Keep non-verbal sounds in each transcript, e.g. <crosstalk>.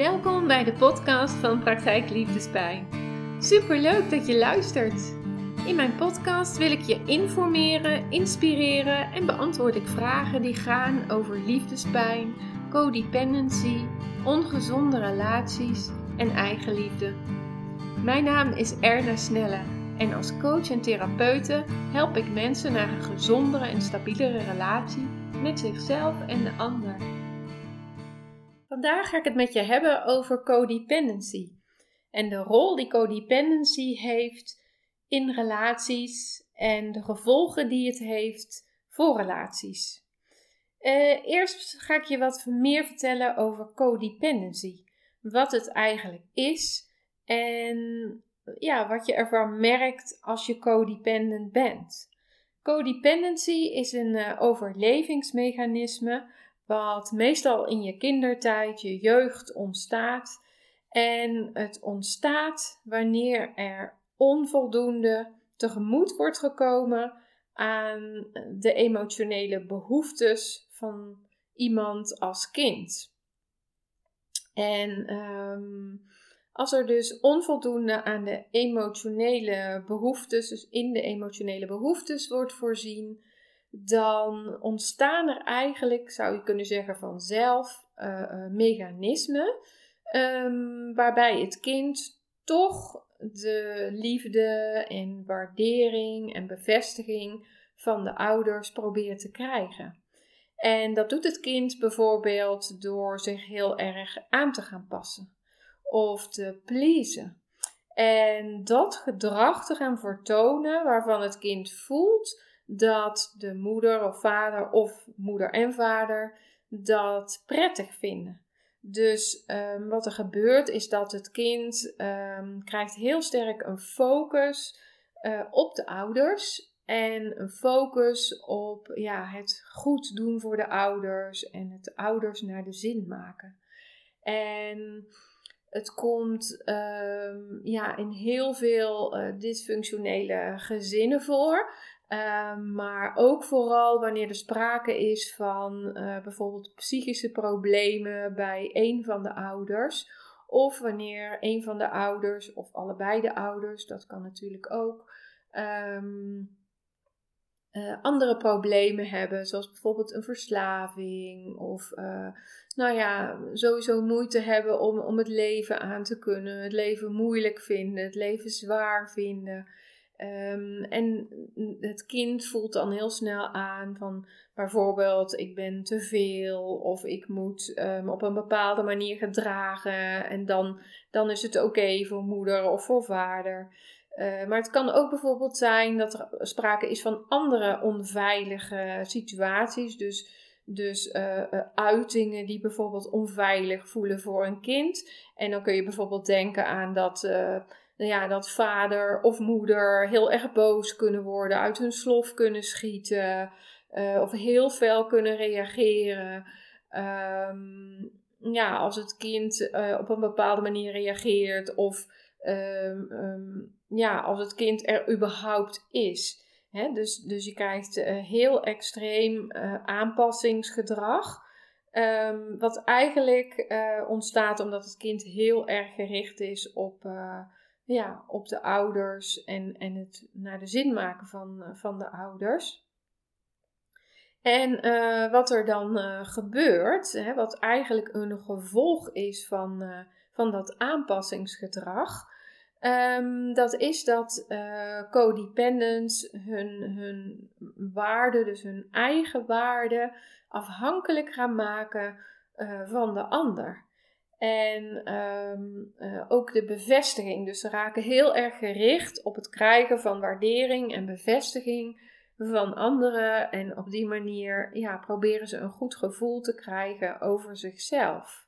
Welkom bij de podcast van Praktijk Liefdespijn. Superleuk dat je luistert. In mijn podcast wil ik je informeren, inspireren en beantwoord ik vragen die gaan over liefdespijn, codependency, ongezonde relaties en eigenliefde. Mijn naam is Erna Snelle en als coach en therapeute help ik mensen naar een gezondere en stabielere relatie met zichzelf en de ander. Vandaag ga ik het met je hebben over codependency en de rol die codependency heeft in relaties en de gevolgen die het heeft voor relaties. Uh, eerst ga ik je wat meer vertellen over codependency. Wat het eigenlijk is en ja, wat je ervan merkt als je codependent bent. Codependency is een uh, overlevingsmechanisme wat meestal in je kindertijd, je jeugd ontstaat. En het ontstaat wanneer er onvoldoende tegemoet wordt gekomen aan de emotionele behoeftes van iemand als kind. En um, als er dus onvoldoende aan de emotionele behoeftes, dus in de emotionele behoeftes wordt voorzien, dan ontstaan er eigenlijk, zou je kunnen zeggen, vanzelf uh, mechanismen um, waarbij het kind toch de liefde en waardering en bevestiging van de ouders probeert te krijgen. En dat doet het kind bijvoorbeeld door zich heel erg aan te gaan passen of te pleasen. En dat gedrag te gaan vertonen waarvan het kind voelt dat de moeder of vader of moeder en vader dat prettig vinden. Dus um, wat er gebeurt is dat het kind um, krijgt heel sterk een focus uh, op de ouders en een focus op ja, het goed doen voor de ouders en het ouders naar de zin maken. En het komt um, ja, in heel veel uh, dysfunctionele gezinnen voor. Um, maar ook vooral wanneer er sprake is van uh, bijvoorbeeld psychische problemen bij een van de ouders. Of wanneer een van de ouders, of allebei de ouders, dat kan natuurlijk ook, um, uh, andere problemen hebben, zoals bijvoorbeeld een verslaving of uh, nou ja, sowieso moeite hebben om, om het leven aan te kunnen, het leven moeilijk vinden, het leven zwaar vinden. Um, en het kind voelt dan heel snel aan van bijvoorbeeld ik ben te veel of ik moet um, op een bepaalde manier gedragen en dan, dan is het oké voor moeder of voor vader. Uh, maar het kan ook bijvoorbeeld zijn dat er sprake is van andere onveilige situaties. Dus, dus uh, uh, uitingen die bijvoorbeeld onveilig voelen voor een kind. En dan kun je bijvoorbeeld denken aan dat, nou ja, dat vader of moeder heel erg boos kunnen worden, uit hun slof kunnen schieten. of heel fel kunnen reageren. Um, ja, als het kind op een bepaalde manier reageert of um, um, ja, als het kind er überhaupt is. dus, dus je krijgt uh, heel extreem aanpassingsgedrag. Wat eigenlijk ontstaat omdat het kind heel erg gericht is op, ja, op de ouders en, en het naar de zin maken van, van de ouders. En wat er dan gebeurt, hè, wat eigenlijk een gevolg is van, van dat aanpassingsgedrag, Um, dat is dat codependents hun, hun waarde, dus hun eigen waarde, afhankelijk gaan maken van de ander. En um, uh, ook de bevestiging. Dus ze raken heel erg gericht op het krijgen van waardering en bevestiging van anderen. En op die manier ja, proberen ze een goed gevoel te krijgen over zichzelf.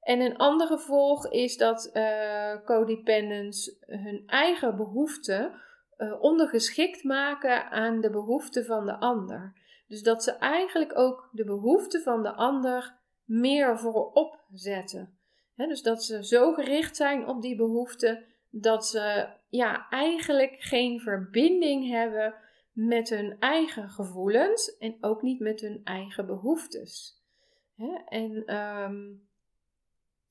En een ander gevolg is dat uh, codependents hun eigen behoeften uh, ondergeschikt maken aan de behoeften van de ander. Dus dat ze eigenlijk ook de behoeften van de ander meer voorop zetten. Dus dat ze zo gericht zijn op die behoeften dat ze ja, eigenlijk geen verbinding hebben met hun eigen gevoelens en ook niet met hun eigen behoeftes. en um,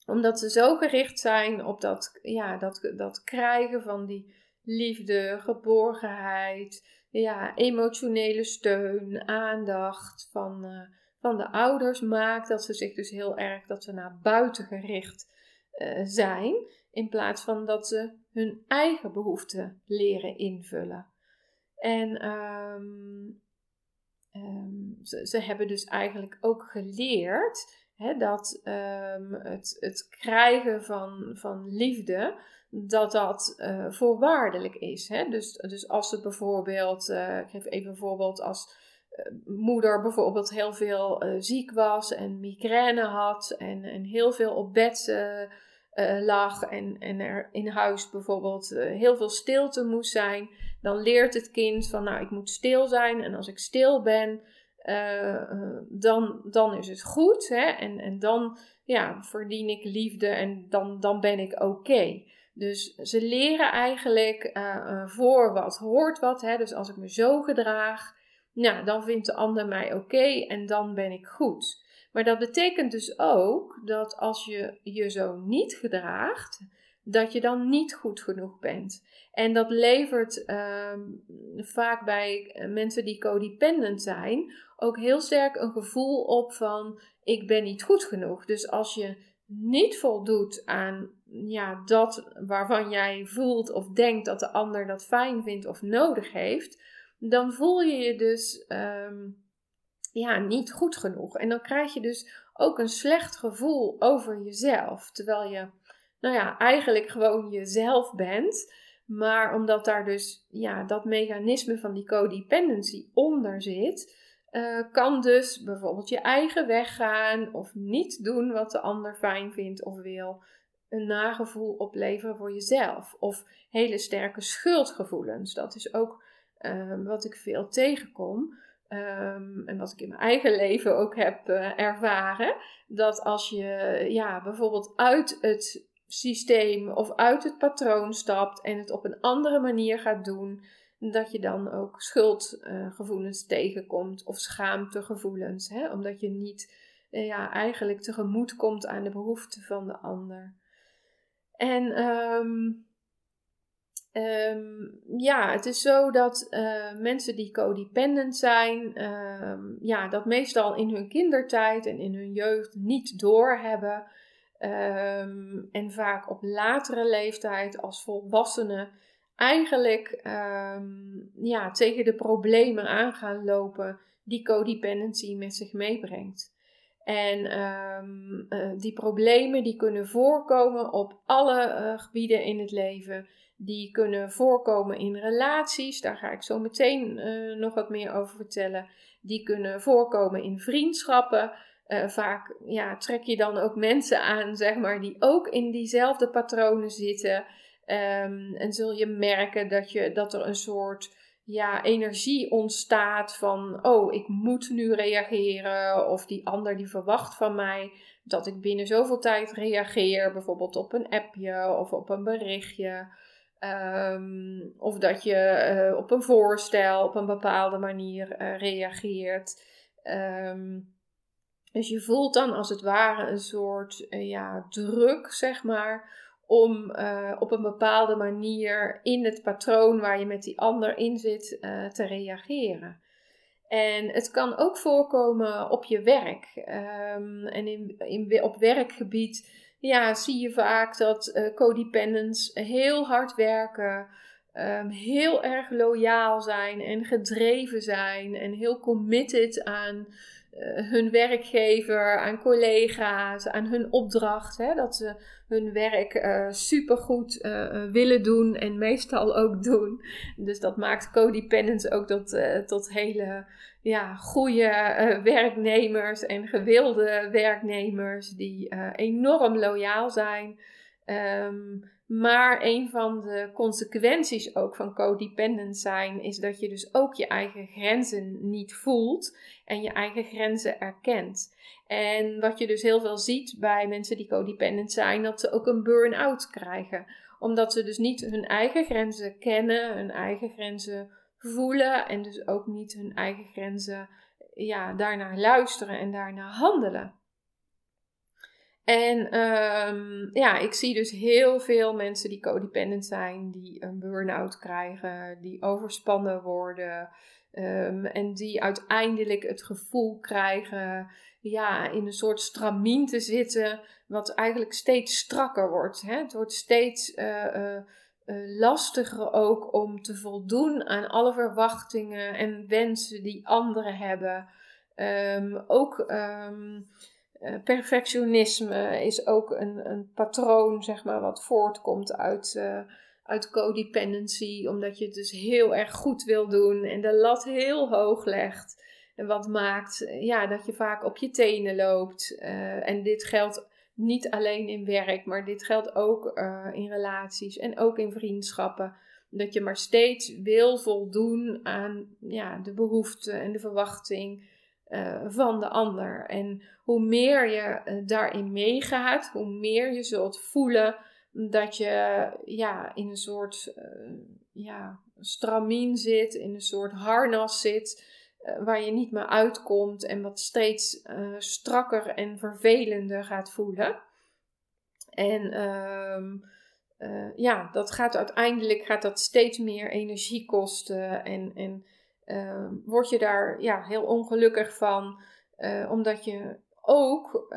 omdat ze zo gericht zijn op dat, ja, dat, dat krijgen van die liefde, geborgenheid, ja, emotionele steun, aandacht van, uh, van de ouders maakt dat ze zich dus heel erg dat ze naar buiten gericht uh, zijn, in plaats van dat ze hun eigen behoeften leren invullen. En um, um, ze, ze, hebben dus eigenlijk ook geleerd hè, dat um, het, het krijgen van, van liefde, dat dat uh, voorwaardelijk is. Hè? Dus, dus als ze bijvoorbeeld, uh, ik geef even een voorbeeld, als moeder bijvoorbeeld heel veel ziek was en migraine had en, en heel veel op bed lag en, en er in huis bijvoorbeeld heel veel stilte moest zijn, dan leert het kind van nou ik moet stil zijn en als ik stil ben, dan, dan is het goed hè? En, en dan ja, verdien ik liefde en dan, dan ben ik oké. Dus ze leren eigenlijk voor wat hoort wat. Hè? Dus als ik me zo gedraag, nou, dan vindt de ander mij oké en dan ben ik goed. Maar dat betekent dus ook dat als je je zo niet gedraagt, dat je dan niet goed genoeg bent. En dat levert uh, vaak bij eh, mensen die codependent zijn ook heel sterk een gevoel op van ik ben niet goed genoeg. Dus als je niet voldoet aan ja, dat waarvan jij voelt of denkt dat de ander dat fijn vindt of nodig heeft, dan voel je je dus ehm, ja, niet goed genoeg. En dan krijg je dus ook een slecht gevoel over jezelf. Terwijl je, nou ja, eigenlijk gewoon jezelf bent. Maar omdat daar dus ja, dat mechanisme van die codependency onder zit, uh, kan dus bijvoorbeeld je eigen weg gaan of niet doen wat de ander fijn vindt of wil. Een nagevoel opleveren voor jezelf. Of hele sterke schuldgevoelens. Dat is ook uh, wat ik veel tegenkom. Um, en wat ik in mijn eigen <laughs> leven ook heb uh, ervaren. Dat als je ja, bijvoorbeeld uit het systeem of uit het patroon stapt en het op een andere manier gaat doen dat je dan ook schuldgevoelens tegenkomt of schaamtegevoelens, hè? omdat je niet uh, ja, eigenlijk tegemoet komt aan de behoeften van de ander. En um, um, ja, het is zo dat uh, mensen die codependent zijn, um, ja, dat meestal in hun kindertijd en in hun jeugd niet doorhebben. en vaak op latere leeftijd als volwassenen eigenlijk um, ja, tegen de problemen aan gaan lopen die codependency met zich meebrengt. En um, uh, die problemen die kunnen voorkomen op alle uh, gebieden in het leven. Die kunnen voorkomen in relaties, daar ga ik zo meteen uh, nog wat meer over vertellen. Die kunnen voorkomen in vriendschappen. vaak ja, trek je dan ook mensen aan, zeg maar, die ook in diezelfde patronen zitten. Um, en zul je merken dat, je, dat er een soort ja, energie ontstaat van, oh, ik moet nu reageren. Of die ander die verwacht van mij dat ik binnen zoveel tijd reageer. Bijvoorbeeld op een appje of op een berichtje. Um, of dat je uh, op een voorstel op een bepaalde manier uh, reageert. Um, dus je voelt dan als het ware een soort uh, ja, druk, zeg maar om op een bepaalde manier in het patroon waar je met die ander in zit te reageren. En het kan ook voorkomen op je werk. Um, en in, op werkgebied ja, zie je vaak dat uh, codependents heel hard werken, um, heel erg loyaal zijn en gedreven zijn en heel committed aan hun werkgever, aan collega's, aan hun opdracht. Hè, dat ze hun werk uh, supergoed uh, willen doen en meestal ook doen. Dus dat maakt codependence ook tot, tot hele ja, goede werknemers en gewilde werknemers die enorm loyaal zijn. Um, maar een van de consequenties ook van codependent zijn is dat je dus ook je eigen grenzen niet voelt en je eigen grenzen erkent. En wat je dus heel veel ziet bij mensen die codependent zijn, dat ze ook een burn-out krijgen. Omdat ze dus niet hun eigen grenzen kennen, hun eigen grenzen voelen en dus ook niet hun eigen grenzen ja, daarnaar luisteren en daarnaar handelen. En ehm, ja, ik zie dus heel veel mensen die codependent zijn, die een burn-out krijgen, die overspannen worden. Ehm, en die uiteindelijk het gevoel krijgen ja, in een soort stramien te zitten, wat eigenlijk steeds strakker wordt. Hè? Het wordt steeds uh, lastiger ook om te voldoen aan alle verwachtingen en wensen die anderen hebben. Um, ook ehm, perfectionisme is ook een, een patroon, zeg maar, wat voortkomt uit uit codependency, omdat je het dus heel erg goed wil doen en de lat heel hoog legt. En wat maakt ja, dat je vaak op je tenen loopt. Uh, en dit geldt niet alleen in werk, maar dit geldt ook uh, in relaties en ook in vriendschappen. Dat je maar steeds wil voldoen aan ja, de behoeften en de verwachting uh, van de ander. En hoe meer je daarin meegaat, hoe meer je zult voelen dat je ja, in een soort uh, ja, stramien zit, in een soort harnas zit, waar je niet meer uitkomt en wat steeds strakker en vervelender gaat voelen. En ehm, ja, dat gaat uiteindelijk gaat dat steeds meer energie kosten en, en ehm, word je daar ja, heel ongelukkig van, omdat je ook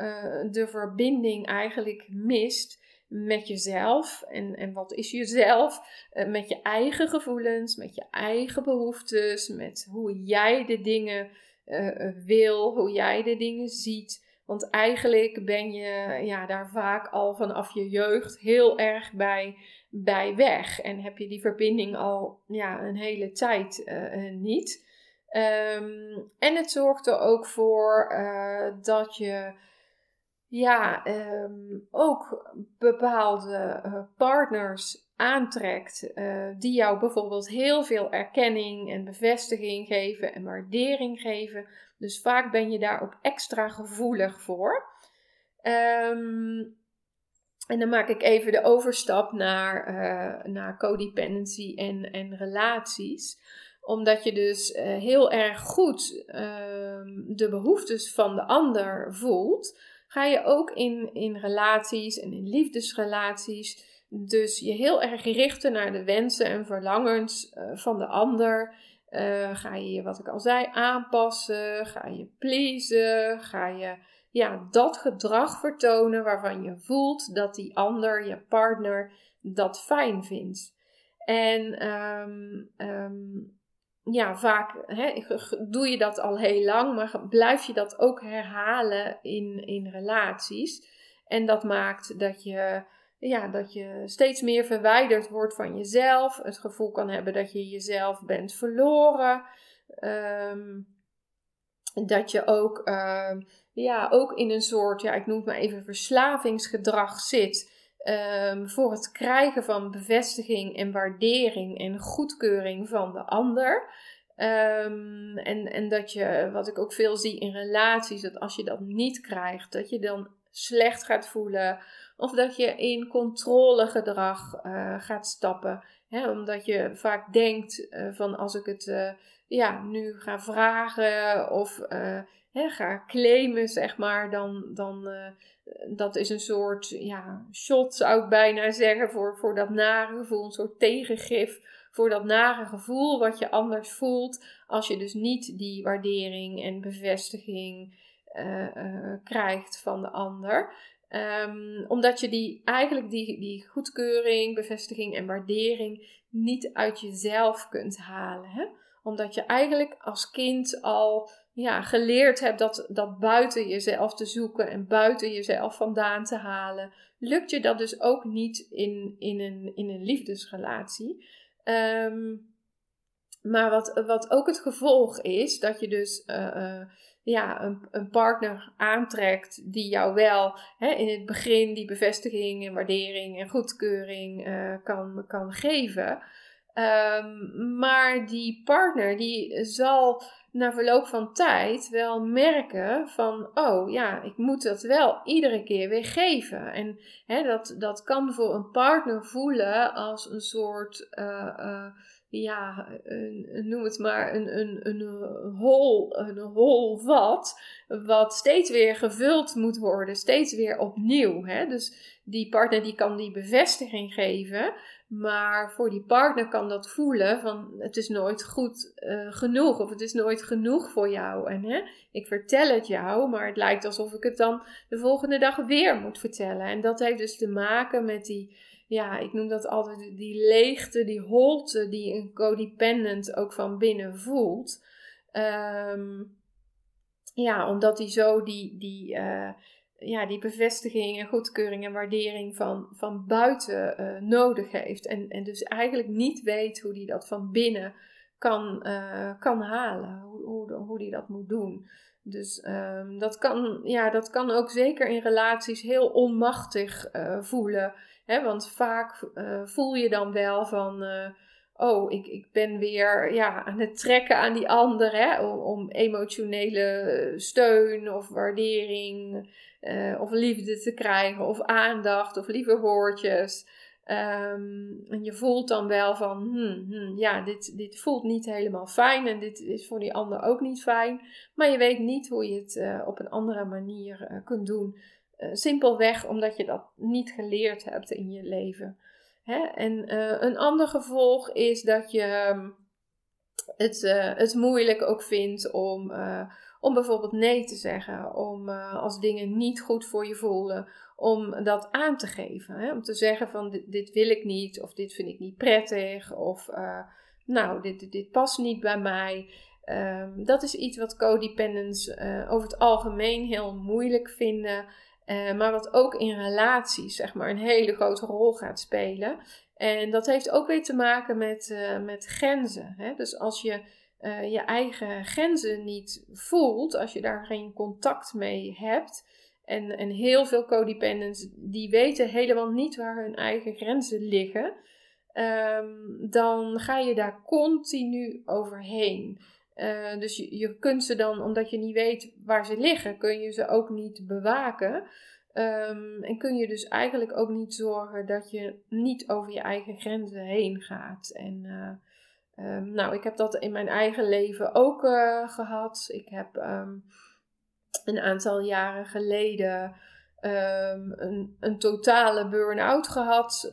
de verbinding eigenlijk mist met jezelf. En, en wat is jezelf? Uh, met je eigen gevoelens, met je eigen behoeftes, met hoe jij de dingen wil, hoe jij de dingen ziet. Want eigenlijk ben je ja, daar vaak al vanaf je jeugd heel erg bij, bij weg. En heb je die verbinding al ja, een hele tijd uh, niet. Um, en het zorgt er ook voor dat je ja, um, ook bepaalde partners aantrekt uh, die jou bijvoorbeeld heel veel erkenning en bevestiging geven en waardering geven. Dus vaak ben je daar ook extra gevoelig voor. Um, en dan maak ik even de overstap naar, uh, naar codependency en, en relaties omdat je dus heel erg goed uh, de behoeftes van de ander voelt ga je ook in, in relaties en in liefdesrelaties dus je heel erg richten naar de wensen en verlangens uh, van de ander. Uh, ga je, wat ik al zei, aanpassen? Ga je pleasen? Ga je ja, dat gedrag vertonen waarvan je voelt dat die ander, je partner, dat fijn vindt? En um, um, ja, vaak hè, doe je dat al heel lang, maar blijf je dat ook herhalen in, in relaties. En dat maakt dat je, ja, dat je steeds meer verwijderd wordt van jezelf. Het gevoel kan hebben dat je jezelf bent verloren. Um, dat je ook, uh, ja, ook in een soort, ja, ik noem het maar even verslavingsgedrag zit. Um, voor het krijgen van bevestiging en waardering en goedkeuring van de ander. En, en dat je, wat ik ook veel zie in relaties, dat als je dat niet krijgt, dat je dan slecht gaat voelen. Of dat je in controlegedrag uh, gaat stappen. Hè, omdat je vaak denkt uh, van als ik het uh, ja, nu ga vragen of hè, ga claimen, zeg maar, dan, dan dat is een soort ja, shot, zou ik bijna zeggen, voor, voor dat nare gevoel. Een soort tegengif voor dat nare gevoel wat je anders voelt. Als je dus niet die waardering en bevestiging krijgt van de ander. Um, omdat je die, eigenlijk die, die goedkeuring, bevestiging en waardering niet uit jezelf kunt halen. Hè? Omdat je eigenlijk als kind al ja, geleerd hebt dat, dat buiten jezelf te zoeken en buiten jezelf vandaan te halen, lukt je dat dus ook niet in, in, een, in een liefdesrelatie. Um, maar wat, wat ook het gevolg is, dat je dus uh, uh, ja, een, een, partner aantrekt die jou wel hè, in het begin die bevestiging en waardering en goedkeuring uh, kan, kan geven. Um, maar die partner die zal na verloop van tijd wel merken van, oh ja, ik moet dat wel iedere keer weer geven. En hè, dat, dat kan voor een partner voelen als een soort uh, uh, ja, een, noem het maar, een, een, een, hol, een hol wat, wat steeds weer gevuld moet worden, steeds weer opnieuw. Hè? Dus die partner die kan die bevestiging geven, maar voor die partner kan dat voelen van het is nooit goed uh, genoeg of het is nooit genoeg voor jou. En hè, ik vertel het jou, maar het lijkt alsof ik het dan de volgende dag weer moet vertellen. En dat heeft dus te maken met die ja, ik noem dat altijd die leegte, die holte die een codependent ook van binnen voelt. Ehm, ja, omdat hij zo die, die, uh, ja, die bevestiging en goedkeuring en waardering van, van buiten uh, nodig heeft. En, en dus eigenlijk niet weet hoe hij dat van binnen kan, uh, kan halen, hoe, hoe, hoe hij dat moet doen. Dus um, dat, kan, ja, dat kan ook zeker in relaties heel onmachtig voelen want vaak uh, voel je dan wel van, uh, oh, ik, ik ben weer ja, aan het trekken aan die ander hè, om, om emotionele steun of waardering uh, of liefde te krijgen of aandacht of lieve woordjes. Um, en je voelt dan wel van, hmm, hmm, ja, dit, dit voelt niet helemaal fijn en dit is voor die ander ook niet fijn. Maar je weet niet hoe je het op een andere manier kunt doen. Uh, simpelweg omdat je dat niet geleerd hebt in je leven. Hè? En uh, een ander gevolg is dat je ehm, het, uh, het moeilijk ook vindt om, om bijvoorbeeld nee te zeggen. Om als dingen niet goed voor je voelen, om dat aan te geven. Hè? Om te zeggen van dit, wil ik niet, of dit vind ik niet prettig, of nou, dit, dit past niet bij mij. Um, dat is iets wat codependents over het algemeen heel moeilijk vinden. Uh, maar wat ook in relaties zeg maar, een hele grote rol gaat spelen. En dat heeft ook weer te maken met, uh, met grenzen. Hè? Dus als je uh, je eigen grenzen niet voelt, als je daar geen contact mee hebt. En, en heel veel codependents die weten helemaal niet waar hun eigen grenzen liggen. Um, dan ga je daar continu overheen. Uh, dus je, kunt ze dan, omdat je niet weet waar ze liggen, kun je ze ook niet bewaken. Um, en kun je dus eigenlijk ook niet zorgen dat je niet over je eigen grenzen heen gaat. En uh, um, nou, ik heb dat in mijn eigen leven ook uh, gehad. Ik heb um, een aantal jaren geleden een, een totale burn-out gehad.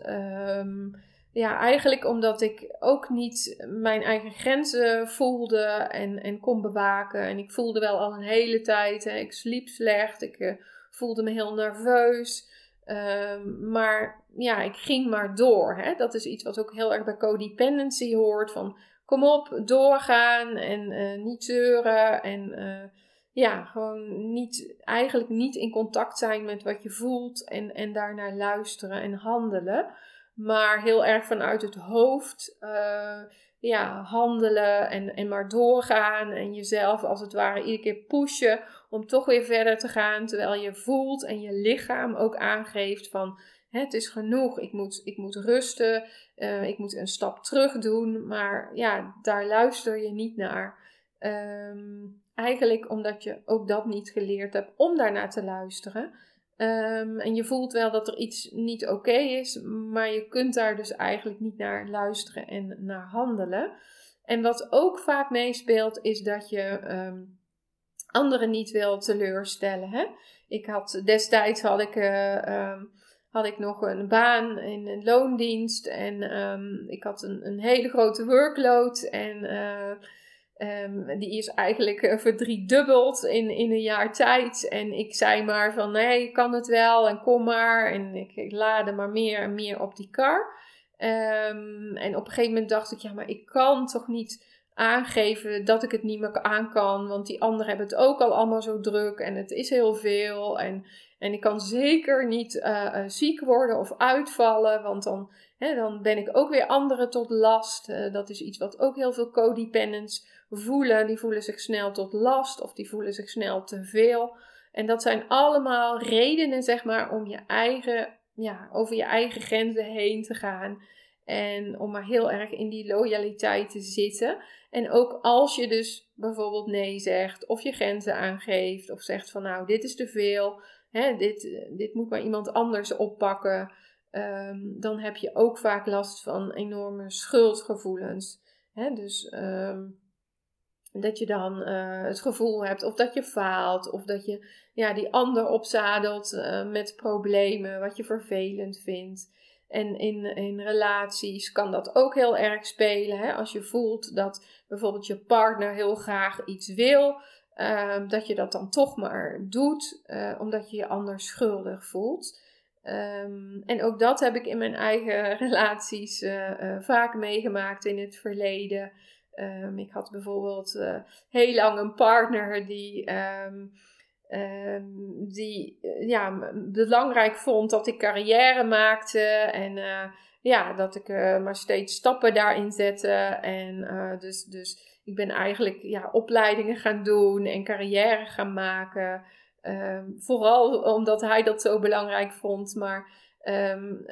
Ja, eigenlijk omdat ik ook niet mijn eigen grenzen voelde en, en kon bewaken. En ik voelde wel al een hele tijd, hè, ik sliep slecht, ik uh, voelde me heel nerveus. Um, maar ja, ik ging maar door. Hè. Dat is iets wat ook heel erg bij codependency hoort. Van kom op, doorgaan en uh, niet zeuren. En uh, ja, gewoon niet, eigenlijk niet in contact zijn met wat je voelt. En, en daarnaar luisteren en handelen maar heel erg vanuit het hoofd uh, ja, handelen en, en maar doorgaan en jezelf als het ware iedere keer pushen om toch weer verder te gaan, terwijl je voelt en je lichaam ook aangeeft van het is genoeg, ik moet, ik moet rusten, uh, ik moet een stap terug doen, maar ja, daar luister je niet naar. Um, eigenlijk omdat je ook dat niet geleerd hebt om daarnaar te luisteren. Um, en je voelt wel dat er iets niet oké is, maar je kunt daar dus eigenlijk niet naar luisteren en naar handelen. En wat ook vaak meespeelt, is dat je um, anderen niet wil teleurstellen. Hè? Ik had destijds had ik, uh, um, had ik nog een baan in een loondienst en ik had een, een, hele grote workload en uh, Um, die is eigenlijk uh, verdriedubbeld in, in een jaar tijd. En ik zei maar van nee, ik kan het wel en kom maar. En ik, ik laadde maar meer en meer op die kar. Um, en op een gegeven moment dacht ik, ja, maar ik kan toch niet aangeven dat ik het niet meer aan kan. Want die anderen hebben het ook al allemaal zo druk en het is heel veel. En, en ik kan zeker niet uh, uh, ziek worden of uitvallen, want dan, hè, dan ben ik ook weer anderen tot last. Uh, dat is iets wat ook heel veel codependents voelen. Die voelen zich snel tot last of die voelen zich snel te veel. En dat zijn allemaal redenen, zeg maar, om je eigen, ja, over je eigen grenzen heen te gaan. En om maar heel erg in die loyaliteit te zitten. En ook als je dus bijvoorbeeld nee zegt, of je grenzen aangeeft, of zegt van nou, dit is te veel, hè, dit, dit moet maar iemand anders oppakken. Um, dan heb je ook vaak last van enorme schuldgevoelens. Hè? Dus ehm, dat je dan uh, het gevoel hebt of dat je faalt, of dat je ja, die ander opzadelt uh, met problemen, wat je vervelend vindt. En in, in relaties kan dat ook heel erg spelen. Hè? Als je voelt dat bijvoorbeeld je partner heel graag iets wil, uh, dat je dat dan toch maar doet, uh, omdat je je anders schuldig voelt. Um, en ook dat heb ik in mijn eigen <laughs> relaties uh, vaak meegemaakt in het verleden. Um, ik had bijvoorbeeld heel lang een partner die. Die ja, belangrijk vond dat ik carrière maakte en ja, dat ik maar steeds stappen daarin zette. En dus, dus ik ben eigenlijk ja, opleidingen gaan doen en carrière gaan maken. Um, vooral omdat hij dat zo belangrijk vond, maar um,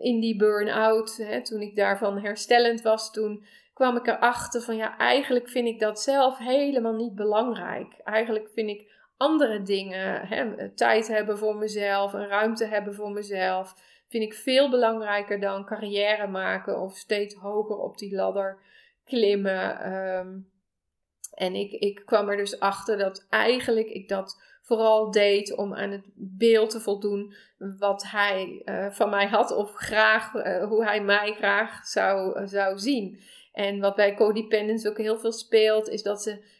in die burn-out, toen ik daarvan herstellend was, toen kwam ik erachter van ja, eigenlijk vind ik dat zelf helemaal niet belangrijk. Eigenlijk vind ik andere dingen, hè, tijd hebben voor mezelf, een ruimte hebben voor mezelf, vind ik veel belangrijker dan carrière maken of steeds hoger op die ladder klimmen. Ehm, en ik, ik kwam er dus achter dat eigenlijk ik dat vooral deed om aan het beeld te voldoen wat hij uh, van mij had of graag, uh, hoe hij mij graag zou, uh, zou zien. En wat bij codependence ook heel veel speelt, is dat ze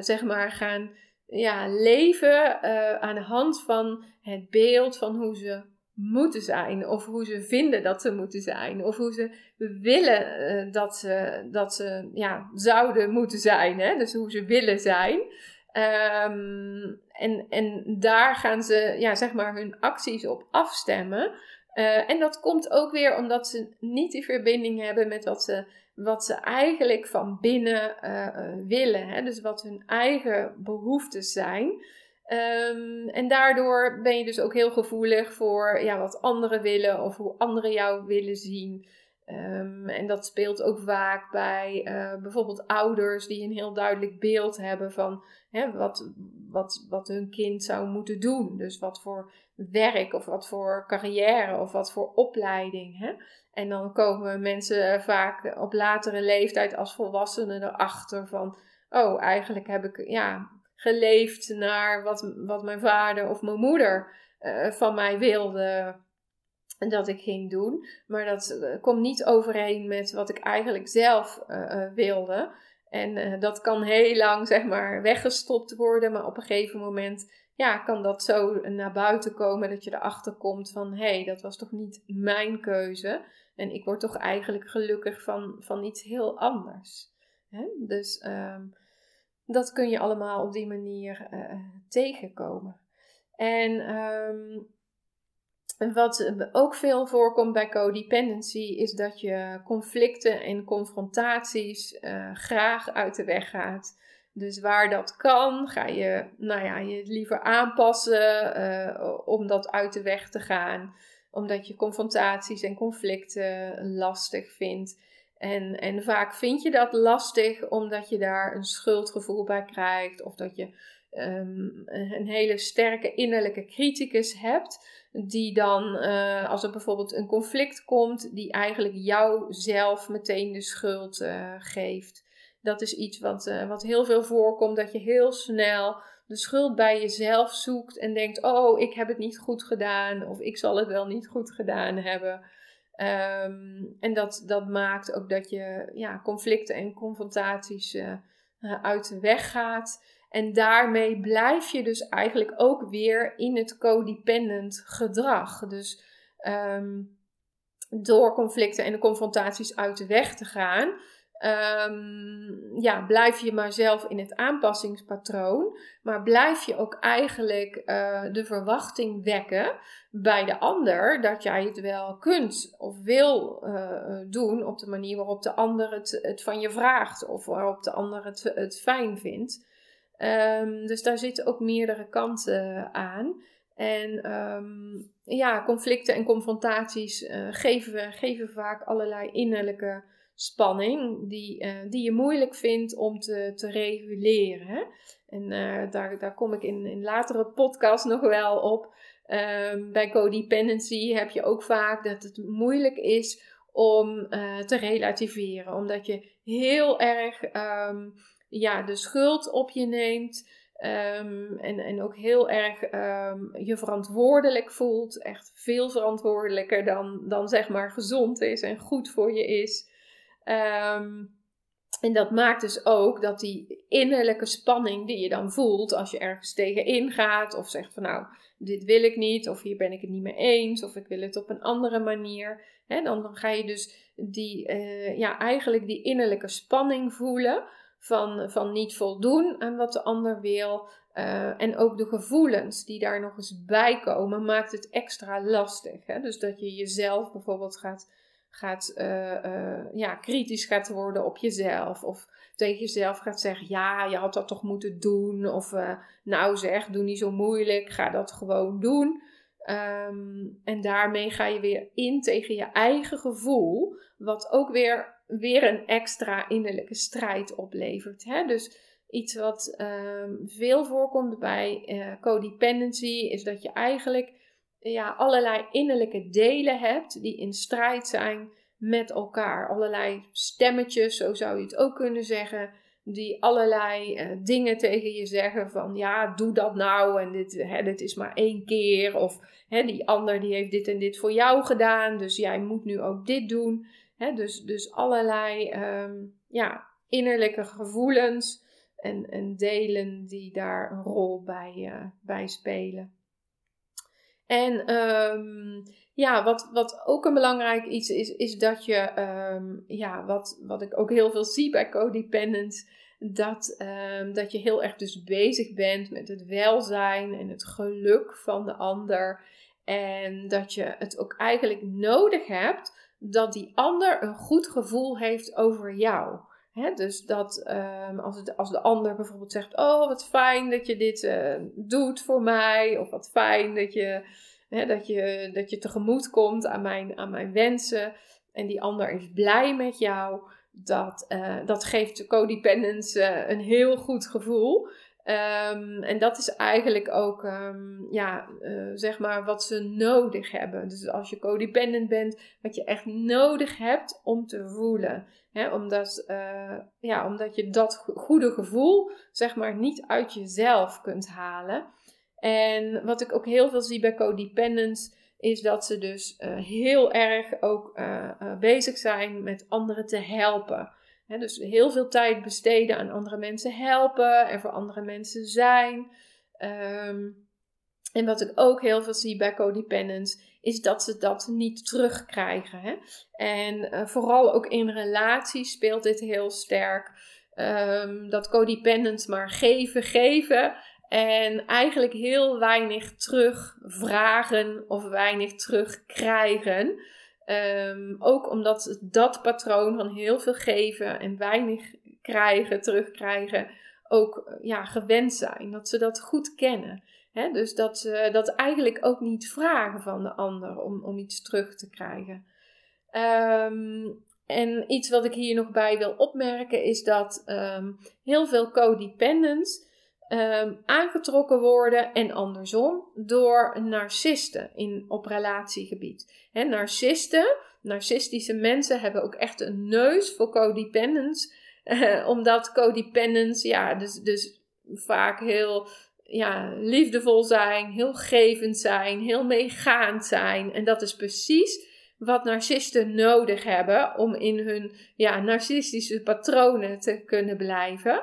zeg maar gaan ja, leven aan de hand van het beeld van hoe ze moeten zijn, of hoe ze vinden dat ze moeten zijn, of hoe ze willen uh, dat ze, dat ze ja, zouden moeten zijn, hè? dus hoe ze willen zijn. Um, en, en daar gaan ze ja, zeg maar hun acties op afstemmen. Uh, en dat komt ook weer omdat ze niet die verbinding hebben met wat ze wat ze eigenlijk van binnen uh, willen. Hè? Dus wat hun eigen behoeftes zijn. Um, en daardoor ben je dus ook heel gevoelig voor ja, wat anderen willen of hoe anderen jou willen zien. Um, en dat speelt ook vaak bij uh, bijvoorbeeld ouders die een heel duidelijk beeld hebben van hè, wat, wat, wat hun kind zou moeten doen. Dus wat voor werk of wat voor carrière of wat voor opleiding. Hè? En dan komen mensen vaak op latere leeftijd als volwassenen erachter van, oh, eigenlijk heb ik ja, geleefd naar wat, wat mijn vader of mijn moeder uh, van mij wilde dat ik ging doen. Maar dat uh, komt niet overeen met wat ik eigenlijk zelf uh, wilde. En dat kan heel lang, zeg maar, weggestopt worden. Maar op een gegeven moment ja, kan dat zo naar buiten komen dat je erachter komt van hé, hey, dat was toch niet mijn keuze. En ik word toch eigenlijk gelukkig van, van iets heel anders. Hè? Dus um, dat kun je allemaal op die manier uh, tegenkomen. En um, wat ook veel voorkomt bij codependency is dat je conflicten en confrontaties uh, graag uit de weg gaat. Dus waar dat kan, ga je nou ja, je liever aanpassen uh, om dat uit de weg te gaan. Omdat je confrontaties en conflicten lastig vindt. En, en vaak vind je dat lastig omdat je daar een schuldgevoel bij krijgt. Of dat je um, een hele sterke innerlijke criticus hebt. Die dan, uh, als er bijvoorbeeld een conflict komt, die eigenlijk jou zelf meteen de schuld uh, geeft. Dat is iets wat, uh, wat heel veel voorkomt, dat je heel snel de schuld bij jezelf zoekt en denkt: Oh, ik heb het niet goed gedaan, of ik zal het wel niet goed gedaan hebben. Um, en dat, dat maakt ook dat je ja, conflicten en confrontaties uh, uit de weg gaat. En daarmee blijf je dus eigenlijk ook weer in het codependent gedrag. Dus um, door conflicten en confrontaties uit de weg te gaan, um, ja, blijf je maar zelf in het aanpassingspatroon, maar blijf je ook eigenlijk uh, de verwachting wekken bij de ander dat jij het wel kunt of wil uh, doen op de manier waarop de ander het, van je vraagt of waarop de ander het, fijn vindt. Um, dus daar zitten ook meerdere kanten aan. En um, ja, conflicten en confrontaties uh, geven, geven vaak allerlei innerlijke spanning die, uh, die je moeilijk vindt om te, te reguleren. En uh, daar, daar kom ik in, in latere podcasts nog wel op. Um, bij codependency heb je ook vaak dat het moeilijk is om uh, te relativeren. Omdat je heel erg um, ja, de schuld op je neemt. Um, en, en ook heel erg je verantwoordelijk voelt. Echt veel verantwoordelijker dan, dan zeg maar gezond is en goed voor je is. Um, en dat maakt dus ook dat die innerlijke spanning die je dan voelt als je ergens tegenin gaat of zegt van nou, dit wil ik niet of hier ben ik het niet mee eens of ik wil het op een andere manier. Hè, dan, dan ga je dus die, uh, ja, eigenlijk die innerlijke spanning voelen van, van niet voldoen aan wat de ander wil. Uh, en ook de gevoelens die daar nog eens bij komen, maakt het extra lastig. Hè? Dus dat je jezelf bijvoorbeeld gaat gaat, uh, uh, ja, kritisch gaat worden op jezelf. Of tegen jezelf gaat zeggen: Ja, je had dat toch moeten doen. Of uh, nou zeg, doe niet zo moeilijk, ga dat gewoon doen. Um, en daarmee ga je weer in tegen je eigen gevoel, wat ook weer, weer een extra innerlijke strijd oplevert. Hè? Dus iets wat um, veel voorkomt bij codependency is dat je eigenlijk ja, allerlei innerlijke delen hebt die in strijd zijn met elkaar. Allerlei stemmetjes, zo zou je het ook kunnen zeggen, die allerlei uh, dingen tegen je zeggen van ja, doe dat nou en dit, hè, dit is maar één keer. Of hè, die ander die heeft dit en dit voor jou gedaan, dus jij moet nu ook dit doen. Hè, dus, dus allerlei um, ja, innerlijke gevoelens en, en delen die daar een rol bij, uh, bij spelen. En um, ja, wat, wat ook een belangrijk iets is, is dat je, um, ja, wat, wat ik ook heel veel zie bij codependents, dat, um, dat je heel erg dus bezig bent met het welzijn en het geluk van de ander. En dat je het ook eigenlijk nodig hebt dat die ander een goed gevoel heeft over jou. Dus dat um, als, het, als de ander bijvoorbeeld zegt: Oh, wat fijn dat je dit uh, doet voor mij. Of wat fijn dat je, he, dat je, dat je tegemoet komt aan mijn, aan mijn wensen. En die ander is blij met jou. Dat, uh, dat geeft de codependence uh, een heel goed gevoel. Um, en dat is eigenlijk ook, um, ja, uh, zeg maar, wat ze nodig hebben. Dus als je codependent bent, wat je echt nodig hebt om te voelen. Omdat, uh, ja, omdat je dat goede gevoel, zeg maar, niet uit jezelf kunt halen. En wat ik ook heel veel zie bij codependents, is dat ze dus uh, heel erg ook bezig zijn met anderen te helpen dus heel veel tijd besteden aan andere mensen helpen en voor andere mensen zijn. Um, en wat ik ook heel veel zie bij codependents, is dat ze dat niet terugkrijgen. Hè? En uh, vooral ook in relaties speelt dit heel sterk. Um, dat codependents maar geven, geven. En eigenlijk heel weinig terugvragen of weinig terugkrijgen. Um, ook omdat dat patroon van heel veel geven en weinig krijgen, terugkrijgen, ook ja, gewend zijn. Dat ze dat goed kennen. Dus dat ze dat eigenlijk ook niet vragen van de ander om, om iets terug te krijgen. Um, en iets wat ik hier nog bij wil opmerken is dat um, heel veel codependents um, aangetrokken worden en andersom door narcisten in, op relatiegebied. Narcisten, narcistische mensen hebben ook echt een neus voor codependence, uh, <laughs> omdat codependence, ja, dus, dus vaak heel ja, liefdevol zijn, heel gevend zijn, heel meegaand zijn. En dat is precies wat narcisten nodig hebben om in hun ja, narcistische patronen te kunnen blijven.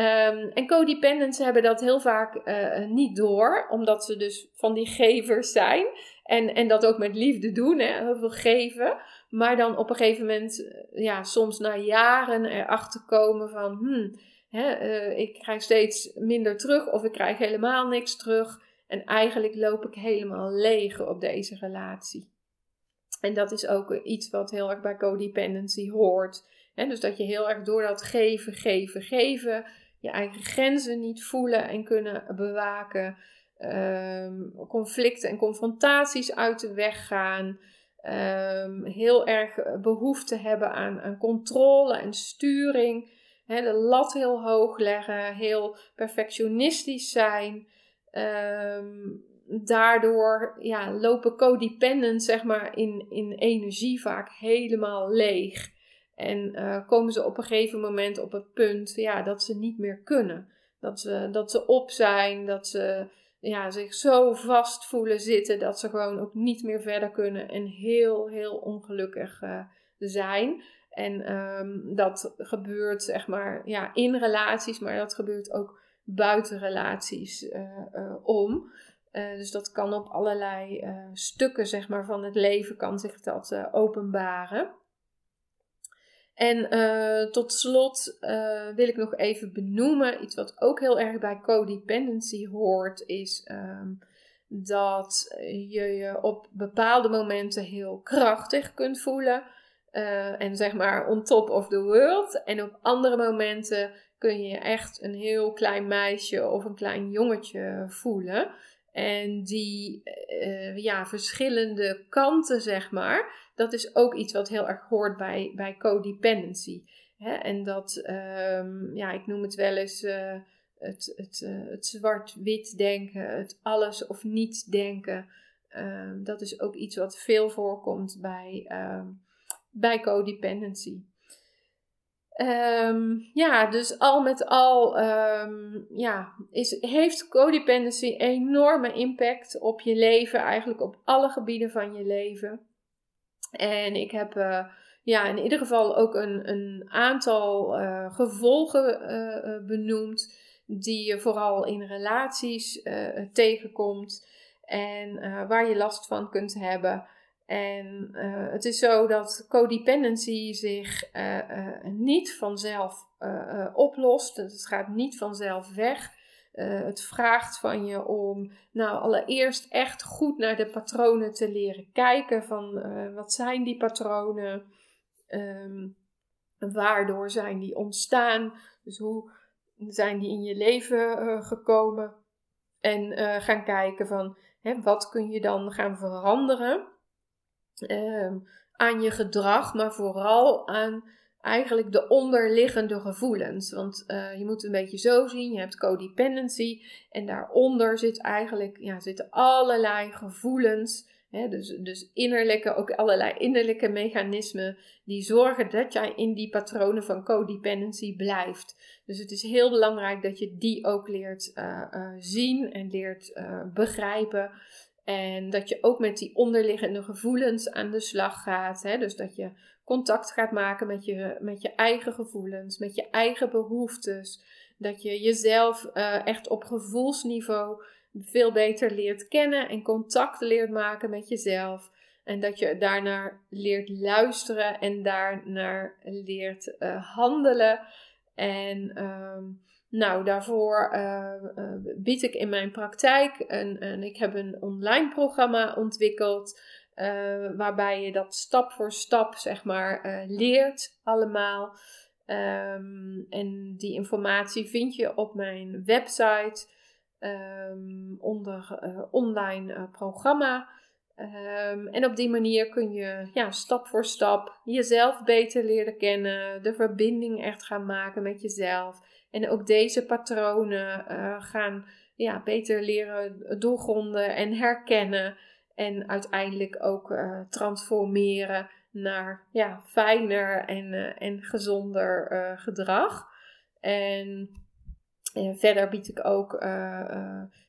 Um, en codependents hebben dat heel vaak uh, niet door, omdat ze dus van die gevers zijn. En, en dat ook met liefde doen, hè, heel veel geven. Maar dan op een gegeven moment, eh, ja, soms na jaren erachter komen van, hmm, hè, uh, ik krijg steeds minder terug of ik krijg helemaal niks terug. En eigenlijk loop ik helemaal leeg op deze relatie. En dat is ook iets wat heel erg bij codependency hoort. Hè, dus dat je heel erg door dat geven, geven, geven je eigen grenzen niet voelen en kunnen bewaken. Um, conflicten en confrontaties uit de weg gaan. Um, heel erg behoefte hebben aan, aan controle en sturing. De lat heel hoog leggen. Heel perfectionistisch zijn. Um, daardoor ja, lopen codependents zeg maar, in, in energie vaak helemaal leeg. En uh, komen ze op een gegeven moment op het punt ja, dat ze niet meer kunnen. Dat ze, dat ze op zijn, dat ze ja, zich zo vast voelen zitten dat ze gewoon ook niet meer verder kunnen en heel, heel ongelukkig uh, zijn. En um, dat gebeurt zeg maar ja, in relaties, maar dat gebeurt ook buiten relaties uh, om. dus dat kan op allerlei stukken zeg maar, van het leven kan zich dat openbaren. En uh, tot slot uh, wil ik nog even benoemen, iets wat ook heel erg bij codependency hoort, is um, dat je je op bepaalde momenten heel krachtig kunt voelen. Uh, en zeg maar on top of the world. En op andere momenten kun je echt een heel klein meisje of een klein jongetje voelen. En die ja, verschillende kanten, zeg maar, dat is ook iets wat heel erg hoort bij, bij codependency. Hè? En dat, um, ja, ik noem het wel eens uh, het, het, uh, het zwart-wit denken, het alles of niets denken. Um, dat is ook iets wat veel voorkomt bij, um, bij codependency. Um, ja, dus al met al um, ja, is, heeft codependency enorme impact op je leven, eigenlijk op alle gebieden van je leven. En ik heb uh, ja, in ieder geval ook een, een aantal uh, gevolgen uh, benoemd, die je vooral in relaties tegenkomt en waar je last van kunt hebben. En het is zo dat codependency zich niet vanzelf oplost. Het gaat niet vanzelf weg. Het vraagt van je om, nou, allereerst echt goed naar de patronen te leren kijken. Van wat zijn die patronen? Um, waardoor zijn die ontstaan? Dus hoe zijn die in je leven gekomen? En gaan kijken van hè, wat kun je dan gaan veranderen um, aan je gedrag, maar vooral aan eigenlijk de onderliggende gevoelens. Want uh, je moet een beetje zo zien: je hebt codependency en daaronder zit eigenlijk, ja, zitten allerlei gevoelens. Hè, dus, dus innerlijke, ook allerlei innerlijke mechanismen die zorgen dat jij in die patronen van codependency blijft. Dus het is heel belangrijk dat je die ook leert uh, uh, zien en leert begrijpen. En dat je ook met die onderliggende gevoelens aan de slag gaat. Hè? Dus dat je contact gaat maken met je, met je eigen gevoelens, met je eigen behoeftes. Dat je jezelf uh, echt op gevoelsniveau veel beter leert kennen en contact leert maken met jezelf. En dat je daarnaar leert luisteren en daarnaar leert uh, handelen. En um, nou, daarvoor uh, uh, bied ik in mijn praktijk en, en ik heb een online programma ontwikkeld. Uh, waarbij je dat stap voor stap, zeg maar, leert allemaal. Um, en die informatie vind je op mijn website um, onder online programma. Um, en op die manier kun je ja, stap voor stap jezelf beter leren kennen, de verbinding echt gaan maken met jezelf. En ook deze patronen uh, gaan ja, beter leren doorgronden en herkennen. En uiteindelijk ook uh, transformeren naar ja, fijner en, uh, en gezonder gedrag. En verder bied ik ook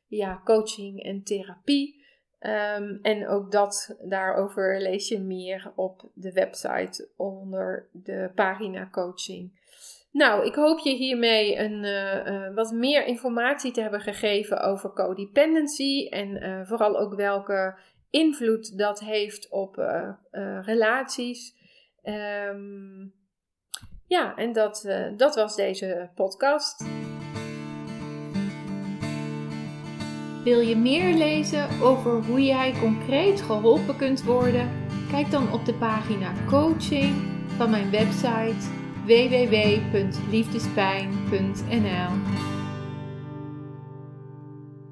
ja, coaching en therapie. Um, en ook dat, daarover lees je meer op de website onder de pagina coaching. Nou, ik hoop je hiermee een, uh, uh, wat meer informatie te hebben gegeven over codependency en uh, vooral ook welke invloed dat heeft op relaties. Um, ja, en dat, dat was deze podcast. Wil je meer lezen over hoe jij concreet geholpen kunt worden? Kijk dan op de pagina coaching van mijn website www.liefdespijn.nl